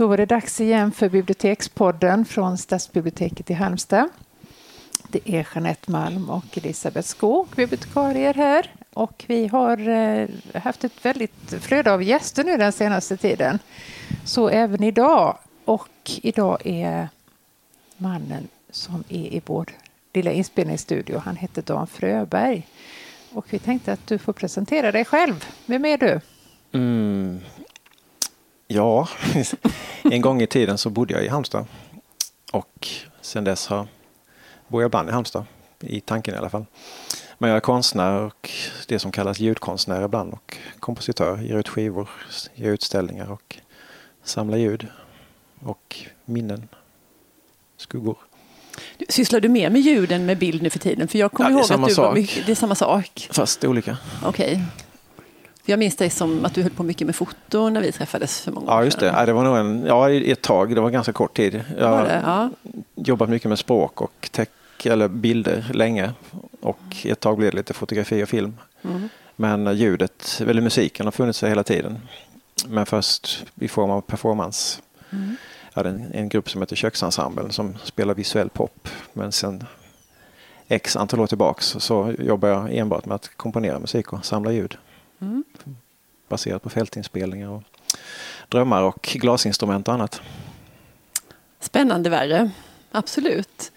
Då var det dags igen för Bibliotekspodden från Stadsbiblioteket i Halmstad. Det är Jeanette Malm och Elisabeth Skog, bibliotekarier här. Och vi har eh, haft ett väldigt flöde av gäster nu den senaste tiden. Så även idag. Och idag är mannen som är i vår lilla inspelningsstudio, han heter Dan Fröberg. Och vi tänkte att du får presentera dig själv. Vem är du? Mm, Ja, en gång i tiden så bodde jag i Halmstad. Och sen dess har, bor jag ibland i Halmstad, i tanken i alla fall. Men jag är konstnär och det som kallas ljudkonstnär ibland och kompositör. Ger ut skivor, ger utställningar och samlar ljud och minnen, skuggor. Sysslar du mer med ljud än med bild nu för tiden? För jag kommer ja, ihåg att du sak. var mycket, det är samma sak. Fast olika. Okej. Okay. Jag minns dig som att du höll på mycket med foto när vi träffades för många år sedan. Ja, just det. Ja, det var nog en, ja, ett tag. Det var ganska kort tid. Jag har ja. jobbat mycket med språk och tech, eller bilder länge. Och ett tag blev det lite fotografi och film. Mm. Men ljudet, eller musiken har funnits hela tiden. Men först i form av performance. Mm. Jag hade en, en grupp som heter Köksensemblen som spelar visuell pop. Men sen x antal år tillbaks så jobbar jag enbart med att komponera musik och samla ljud. Mm. Baserat på fältinspelningar och drömmar och glasinstrument och annat. Spännande värre, absolut.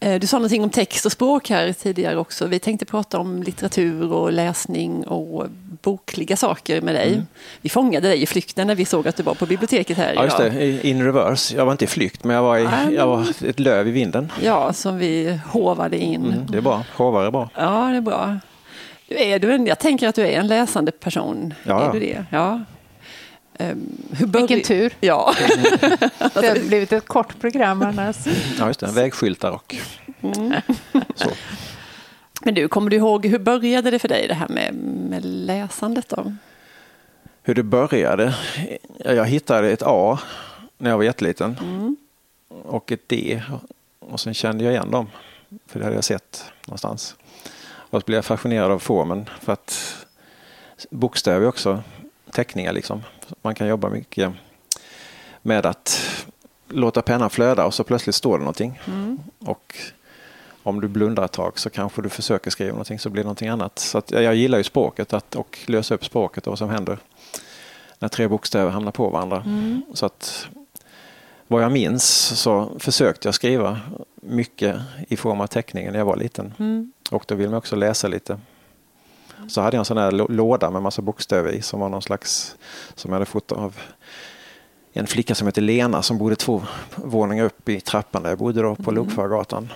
Eh, du sa någonting om text och språk här tidigare också. Vi tänkte prata om litteratur och läsning och bokliga saker med dig. Mm. Vi fångade dig i flykten när vi såg att du var på biblioteket här Ja, just det. In reverse. Jag var inte i flykt, men jag var, i, jag var ett löv i vinden. Ja, som vi hovade in. Mm, det är bra. Hovar är bra. Ja, det är bra. Du är du en, jag tänker att du är en läsande person. Ja. Är du det? Ja. Um, Vilken tur. Ja. det har blivit ett kort program annars. Ja, just det. Vägskyltar och mm. så. Men du, kommer du ihåg hur började det för dig det här med, med läsandet då? Hur det började? Jag hittade ett A när jag var jätteliten mm. och ett D och sen kände jag igen dem. För det hade jag sett någonstans. Och så blev jag fascinerad av formen för att bokstäver är också teckningar liksom. Man kan jobba mycket med att låta pennan flöda och så plötsligt står det någonting. Mm. Och om du blundar ett tag så kanske du försöker skriva någonting så blir det någonting annat. Så jag gillar ju språket att, och lösa upp språket och vad som händer när tre bokstäver hamnar på varandra. Mm. Så att vad jag minns så försökte jag skriva mycket i form av teckningen när jag var liten. Mm. Och då vill man också läsa lite. Så hade jag en sån här låda med massa bokstäver i som var någon slags, som jag hade fått av en flicka som heter Lena som bodde två våningar upp i trappan där jag bodde då på mm. Lokförargatan.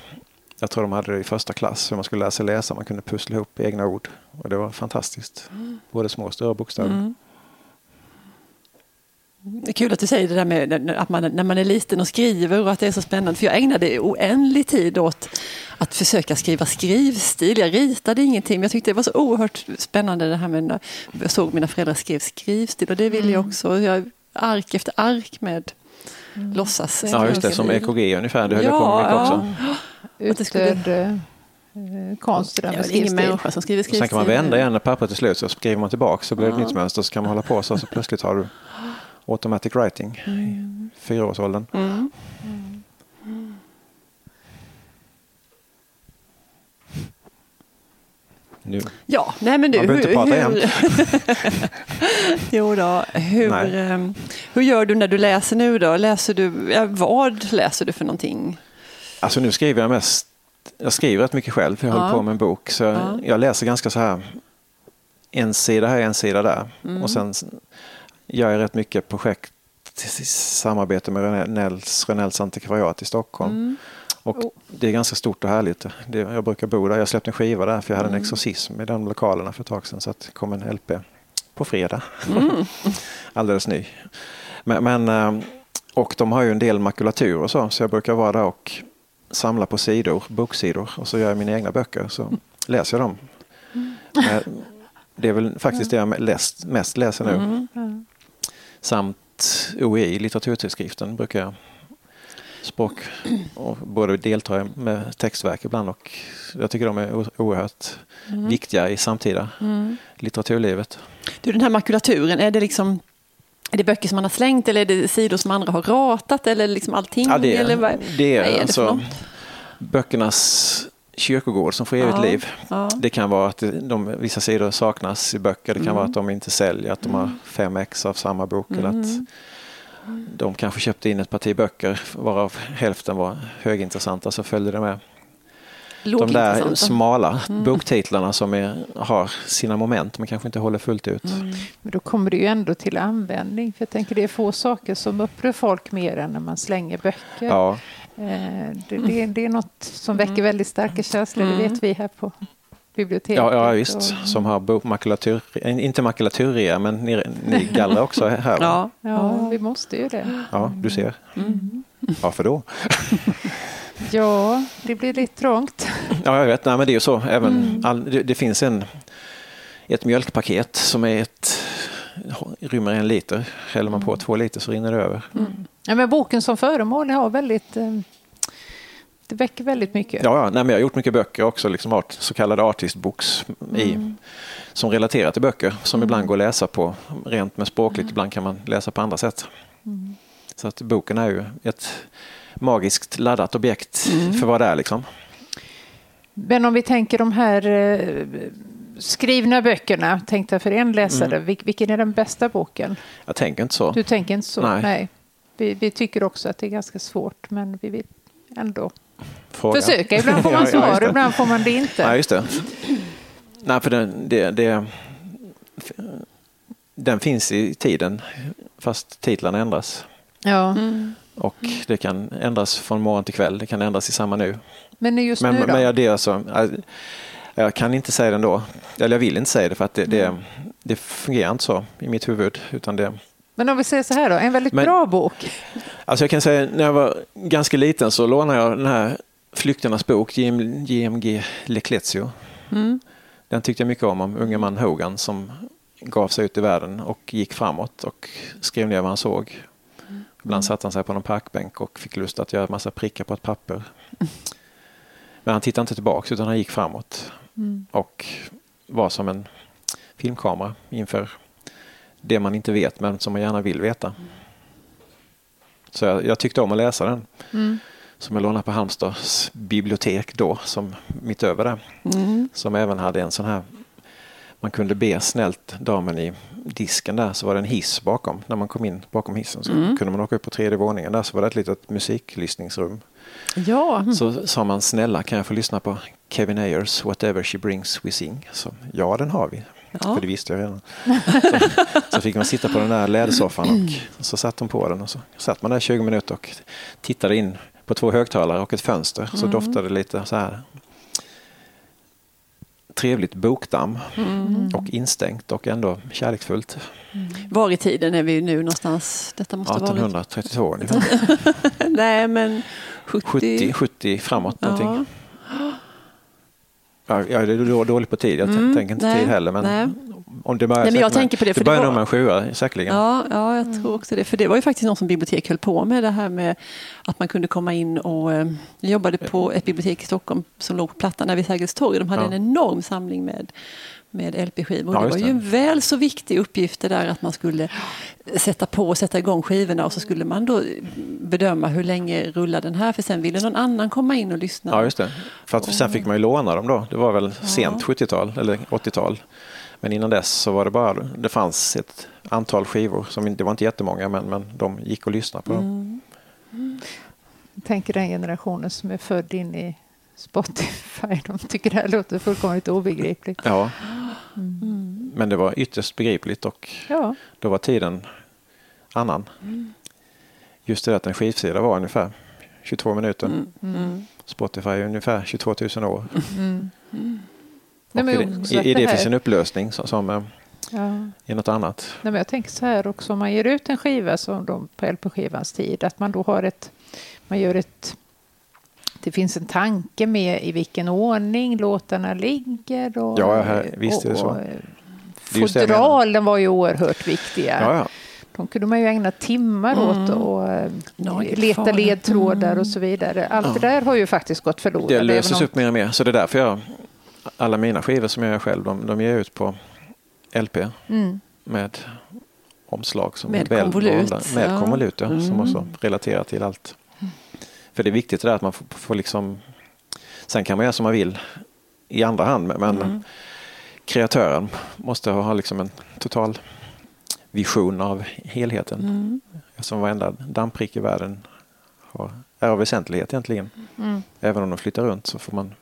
Jag tror de hade det i första klass, hur man skulle lära sig läsa. Man kunde pussla ihop egna ord. Och det var fantastiskt. Mm. Både små och större bokstäver. Mm. Det är kul att du säger det där med att man, när man är liten och skriver och att det är så spännande. För jag ägnade oändlig tid åt att försöka skriva skrivstil. Jag ritade ingenting men jag tyckte det var så oerhört spännande det här med när jag såg mina föräldrar skrev skrivstil och det vill jag mm. också. Jag, ark efter ark med mm. låtsas. Ja just det, som EKG ungefär. Det höll ja, jag på med mycket också. Utdöd eh, konst. Det är ingen människa som skriver skrivstil. Sen kan man vända igen när pappret är slut så skriver man tillbaka så blir det ja. ett nytt mönster så kan man hålla på så, så plötsligt har du automatic writing mm. i fyraårsåldern. Mm. Nu. Ja, nej men du. Man behöver inte prata hur, jo då, hur, um, hur gör du när du läser nu då? Läser du, vad läser du för någonting? Alltså nu skriver jag mest, jag skriver rätt mycket själv, jag ja. håller på med en bok. Så ja. jag läser ganska så här, en sida här, en sida där. Mm. Och sen gör jag rätt mycket projekt i samarbete med Rönnells, Rönnells antikvariat i Stockholm. Mm. Och oh. Det är ganska stort och härligt. Det, jag brukar bo där. Jag släppte en skiva där för jag hade en mm. exorcism i de lokalerna för ett tag sedan. Så det kom en LP på fredag. Mm. Alldeles ny. Men, men, ehm, och de har ju en del makulatur och så. Så jag brukar vara där och samla på sidor, boksidor. Och så gör jag mina egna böcker. Så läser jag dem. Mm. Det är väl faktiskt det jag läst, mest läser nu. Mm. Samt OEI, litteraturtidskriften, brukar jag språk och både delta med textverk ibland och jag tycker de är oerhört mm. viktiga i samtida mm. litteraturlivet. Du, den här makulaturen, är det liksom Är det böcker som man har slängt eller är det sidor som andra har ratat eller liksom allting? Ja, det, eller vad, det är, är det alltså något? böckernas kyrkogård som får evigt Ja, liv. ja. Det kan vara att de, vissa sidor saknas i böcker. Det kan Mm. vara att de inte säljer, att de har fem ex av samma bok. Eller Mm. att de kanske köpte in ett parti böcker varav hälften var högintressanta så följde det med. De där smala Mm. boktitlarna som är, har sina moment men kanske inte håller fullt ut. Mm. Men då kommer det ju ändå till användning. För jag tänker det är få saker som upprör folk mer än när man slänger böcker. Ja, Det, det, det är något som väcker väldigt starka känslor, det Mm. vet vi här på biblioteket. ja, ja visst. Och- Som har bo- makulatur, inte makulaturrea men ni, ni gallrar också här. Ja. Ja, vi måste ju det. ja, du ser. Mm. Varför då? Ja, det blir lite trångt. Ja, jag vet. Nej, men det är ju så. Även Mm. all, det, det finns en, ett mjölkpaket som är ett, rymmer en liter. Häller man Mm. på två liter så rinner det över. Ja, men boken som föremål har väldigt... eh, Det väcker väldigt mycket. Ja, ja. Nej, men jag har gjort mycket böcker också, liksom art, så kallade artist books i, Mm. som relaterar till böcker som ibland går att läsa på rent med språkligt. Ibland kan man läsa på andra sätt. Mm. Så att boken är ju ett magiskt laddat objekt Mm. för vad det är. Liksom. Men om vi tänker de här eh, skrivna böckerna, tänkte jag för en läsare, Mm. vil- vilken är den bästa boken? Jag tänker inte så. Du tänker inte så? Nej. Vi, vi tycker också att det är ganska svårt, men vi vill ändå Fråga. försöka. Ibland får man Ja, ja, svar, det. ibland får man det inte. Nej, just det. Nej, för den, det, det, den finns i tiden fast titlarna ändras. Ja. Mm. Och det kan ändras från morgon till kväll. Det kan ändras i samma nu. Men just Men, nu då? men jag, det alltså, jag, jag kan inte säga det ändå. Eller jag vill inte säga det för att det, det, det fungerar inte så i mitt huvud. Utan det, Men om vi säger så här då, en väldigt Men- bra bok. alltså jag kan säga när jag var ganska liten så lånade jag den här Flykternas bok, JM, JMG Leclezio. Mm. Den tyckte jag mycket om, om unge man Hogan som gav sig ut i världen och gick framåt och skrev ner vad han såg. Ibland satte han sig på någon parkbänk och fick lust att göra massa prickar på ett papper. Men han tittade inte tillbaka utan han gick framåt Mm. och var som en filmkamera inför det man inte vet men som man gärna vill veta. Så jag, jag tyckte om att läsa den Mm. som jag lånade på Halmstads bibliotek då, som mitt över det. Mm. Som även hade en sån här, man kunde be snällt damen i disken där, så var det en hiss bakom. När man kom in bakom hissen så Mm. kunde man åka upp på tredje våningen där, så var det ett litet musiklyssningsrum. Ja. Så sa man snälla kan jag få lyssna på Kevin Ayers Whatever She Brings We Sing? Så, ja, den har vi. Ja. För det visste jag redan. Så, så fick man sitta på den där lädersoffan och så satt de på den och så satt man där 20 minuter och tittade in på två högtalare och ett fönster. Så doftade det lite så här trevligt bokdamm Mm. och instängt och ändå kärleksfullt. Var i tiden är vi nu någonstans? Detta måste vara 1832 ungefär. Nej, men 70. 70, 70 framåt någonting. Ja. Ja, jag är då- dålig på tid, jag Mm, tänker inte nej, tid heller. Men nej. om det börjar Nej, men jag tänker på det, för det det börjar var- nog med en sjua säkerligen. Ja, ja, jag tror också det. För det var ju faktiskt någon som bibliotek höll på med det här med att man kunde komma in och eh, jag jobbade på ett bibliotek i Stockholm som låg på Plattan där vid Sergels torg. De hade Ja. en enorm samling med med LP-skivor. Ja, det var det. ju en väl så viktig uppgift det där att man skulle sätta på och sätta igång skivorna och så skulle man då bedöma hur länge rullar den här för sen ville någon annan komma in och lyssna. Ja, just det. För att sen fick man ju låna dem då. Det var väl sent 70-tal eller 80-tal. Men innan dess så var det bara, det fanns ett antal skivor, som, inte- det var inte jättemånga, men, men de gick att lyssna på. Mm. Jag tänker den generationen som är född in i Spotify. De tycker det här låter fullkomligt obegripligt. Ja, Mm. men det var ytterst begripligt och Ja, då var tiden annan. Just det att en skivsida var ungefär 22 minuter. Mm. Mm. Spotify är ungefär 22 000 år. mm. Mm. Nej, men i, i, det finns en upplösning som, som eh, ja. i något annat. Nej, men jag tänker så här också, om man ger ut en skiva som de på LP-skivans tid, att man då har ett, man gör ett, det finns en tanke med i vilken ordning låtarna ligger. Och, Ja, här- visst är det så. och, Fodralen var ju oerhört viktiga. Ja, ja. De kunde man ju ägna timmar åt Mm. och eh, Nagelfara. leta ledtrådar Mm. och så vidare. Allt Ja. det där har ju faktiskt gått förlorat. Det löses om- upp mer och mer. Så det är därför jag, alla mina skivor som jag gör själv, de, de ger jag ut på LP Mm. med omslag. Som Med väl konvolut, Med ja. konvolut, ja, som Mm. också relaterar till allt. För det är viktigt det där att man får, får liksom... Sen kan man göra som man vill i andra hand, men Mm. kreatören måste ha liksom en total vision av helheten. Mm. Som varenda dammprick i världen har, är av väsentlighet egentligen. Mm. Även om de flyttar runt så får man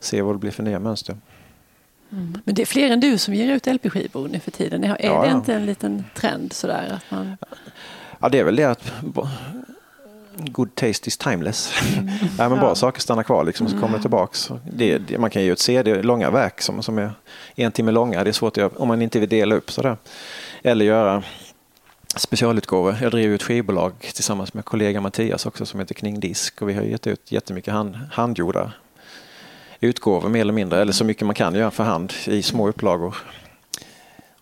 se vad det blir för nya mönster. Men det är fler än du som ger ut LP-skivor nu för tiden. Är Ja, det ja. inte en liten trend sådär? Att man... Ja, det är väl det att good taste is timeless. ja, men bra Ja. saker stannar kvar liksom, så kommer det tillbaks. Det, det, man kan ge ut CD, långa verk som, som är en timme långa. Det är svårt att göra om man inte vill dela upp sådär. Eller göra specialutgåvor. Jag driver ett skivbolag tillsammans med kollega Mattias också som heter Kning Disk och vi har gett ut jättemycket hand, handgjorda utgåvor mer eller mindre, eller så mycket man kan göra för hand i små upplagor.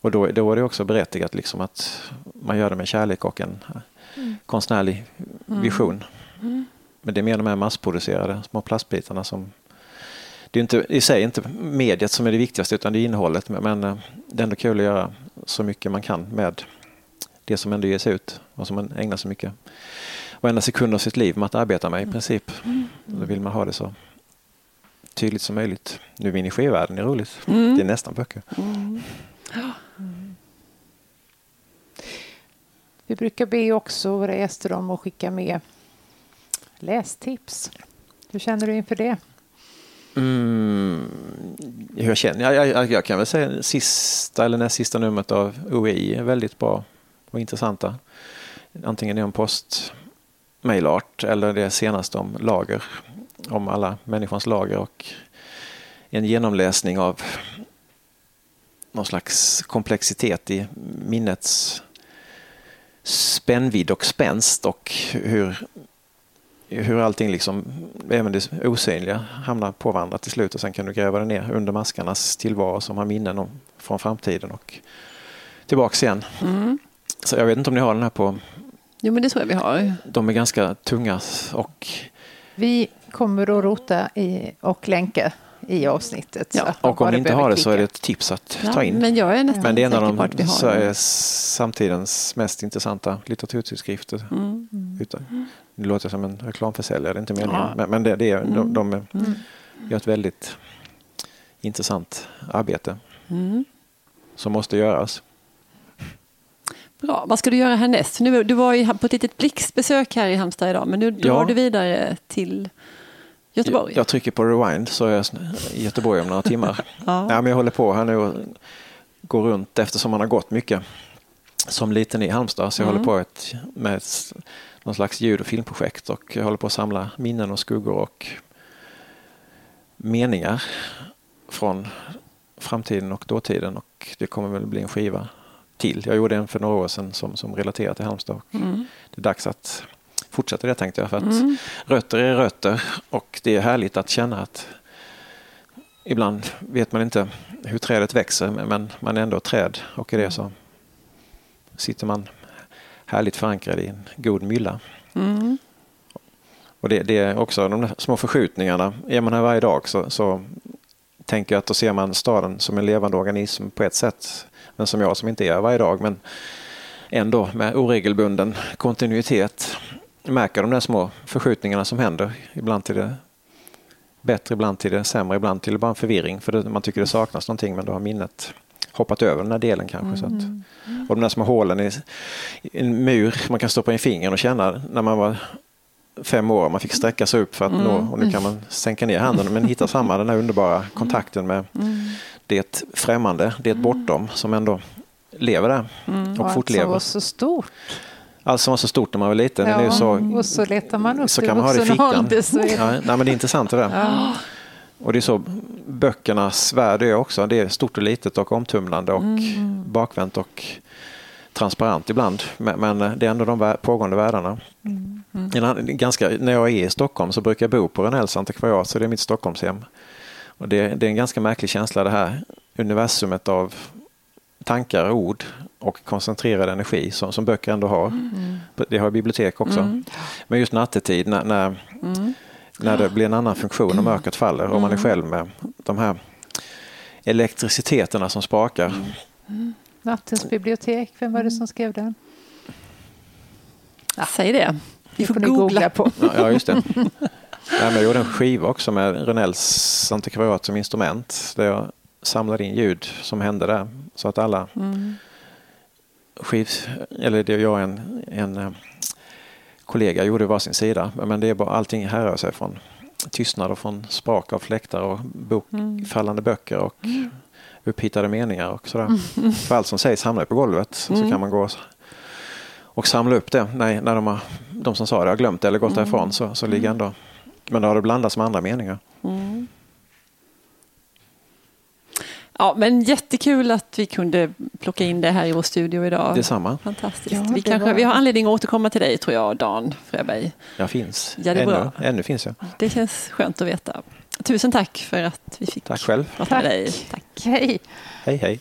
Och då, då är det också berättigat liksom att man gör det med kärlek och en konstnärlig vision. Men det är mer de här massproducerade små plastbitarna som det är inte i sig inte mediet som är det viktigaste utan det är innehållet. Men eh, det är ändå kul att göra så mycket man kan med det som ändå ges ut och som man ägnar så mycket varenda sekund av sitt liv med att arbeta med i princip. Då vill man ha det så tydligt som möjligt. Nu är vi inne i skivvärlden, det är roligt. Mm. Det är nästan böcker. Vi brukar be också våra gäster om att skicka med lästips. Hur känner du inför det? Mm, hur jag känner? Jag, jag, jag kan väl säga sista eller näst sista numret av OEI är väldigt bra och intressanta. Antingen det är om post mailart eller det senaste om lager. Om alla människans lager och en genomläsning av någon slags komplexitet i minnets spännvidd och spänst och hur hur allting, liksom, även det osynliga, hamnar på varandra till slut och sen kan du gräva det ner under maskarnas tillvaro som har minnen om, från framtiden och tillbaks igen. Mm. Så jag vet inte om ni har den här på, Jo, men det tror jag vi har. de är ganska tunga och, Vi kommer att rota i och länka i avsnittet. Ja, och om ni inte har det så är det klicka. ett tips att Ja, ta in. Men jag är nästan Men det är en av de samtidens mest intressanta litteraturtidskrifter. Mm. Utan, det låter som en reklamförsäljare, det är inte meningen. Ja. Men, men det, det är, de, de är, Mm. gör ett väldigt intressant arbete Mm. som måste göras. Bra, vad ska du göra härnäst? Nu, du var ju på ett litet blixtbesök här i Halmstad idag, men nu drar Ja. du vidare till Göteborg. Jag, jag trycker på rewind så är jag i Göteborg om några timmar. Ja. Nej, men jag håller på här nu och går runt eftersom man har gått mycket som liten i Halmstad. Så jag Mm. håller på ett, med ett, någon slags ljud och filmprojekt och jag håller på att samla minnen och skuggor och meningar från framtiden och dåtiden och det kommer väl bli en skiva till. Jag gjorde en för några år sedan som, som relaterar till Halmstad. Och Mm. Det är dags att fortsätta det tänkte jag. För att Mm. Rötter är rötter och det är härligt att känna att ibland vet man inte hur trädet växer men man är ändå träd och i det så sitter man härligt förankrad i en god mylla. Mm. Och det, det är också de små förskjutningarna. Är man här varje dag så, så tänker jag att då ser man staden som en levande organism på ett sätt. Men som jag som inte är här varje dag men ändå med oregelbunden kontinuitet märker de där små förskjutningarna som händer. Ibland till det bättre, ibland till det sämre, ibland till det bara en förvirring. För det, man tycker det saknas någonting men då har minnet hoppat över den här delen kanske. Så att, och de där små hålen i i en mur man kan stoppa in fingret och känna när man var fem år. Man fick sträcka sig upp för att nå och nu kan man sänka ner handen men hitta samma den här underbara kontakten med det främmande, det bortom som ändå lever där och allt som fortlever. var så stort. Allt som var så stort när man var liten. är ju så, och så letar man upp så kan man ha det i fickan. ålder, så är- Ja, nej, men det är intressant det där. Ja. Och det är så böckernas värld är också. Det är stort och litet och omtumlande och bakvänt och transparent ibland. Men, det är ändå de pågående världarna. En annan- ganska, när jag är i Stockholm så brukar jag bo på Renells antikvariat så det är mitt Stockholmshem. Och det, det är en ganska märklig känsla det här universumet av tankar, ord och koncentrerad energi som, som böcker ändå har. Det har bibliotek också. Men just nattetid när, när, när det blir en annan funktion och mörkret faller och man är själv med de här elektriciteterna som sprakar. Nattens bibliotek, vem var det som skrev den? Ja. Säg det. Vi får, får googla. googla på. Ja, just det. jag gjorde en skiva också med Renells antikvariat som instrument. Där jag samlade in ljud som hände där. Så att alla mm. skiv... Eller det jag och en, en eh, kollega gjorde varsin sida. Men det är bara allting härrör sig från tystnad och från sprak av fläktar och bok, mm. fallande böcker och mm. upphittade meningar och sådär. Mm. För allt som sägs hamnar på golvet. Så mm. kan man gå och samla upp det när, när de, har, de som sa det har glömt det eller gått mm. därifrån. Så, så ligger ändå, men då har det blandats med andra meningar. Ja, men jättekul att vi kunde plocka in det här i vår studio idag. Detsamma. Fantastiskt. Ja, vi, kanske, var... vi har anledning att återkomma till dig tror jag, Dan Fröberg. Jag finns. Ja, det är ännu, bra. ännu finns jag. Det känns skönt att veta. Tusen tack för att vi fick tack själv. prata med dig. Tack. Hej. Hej, hej.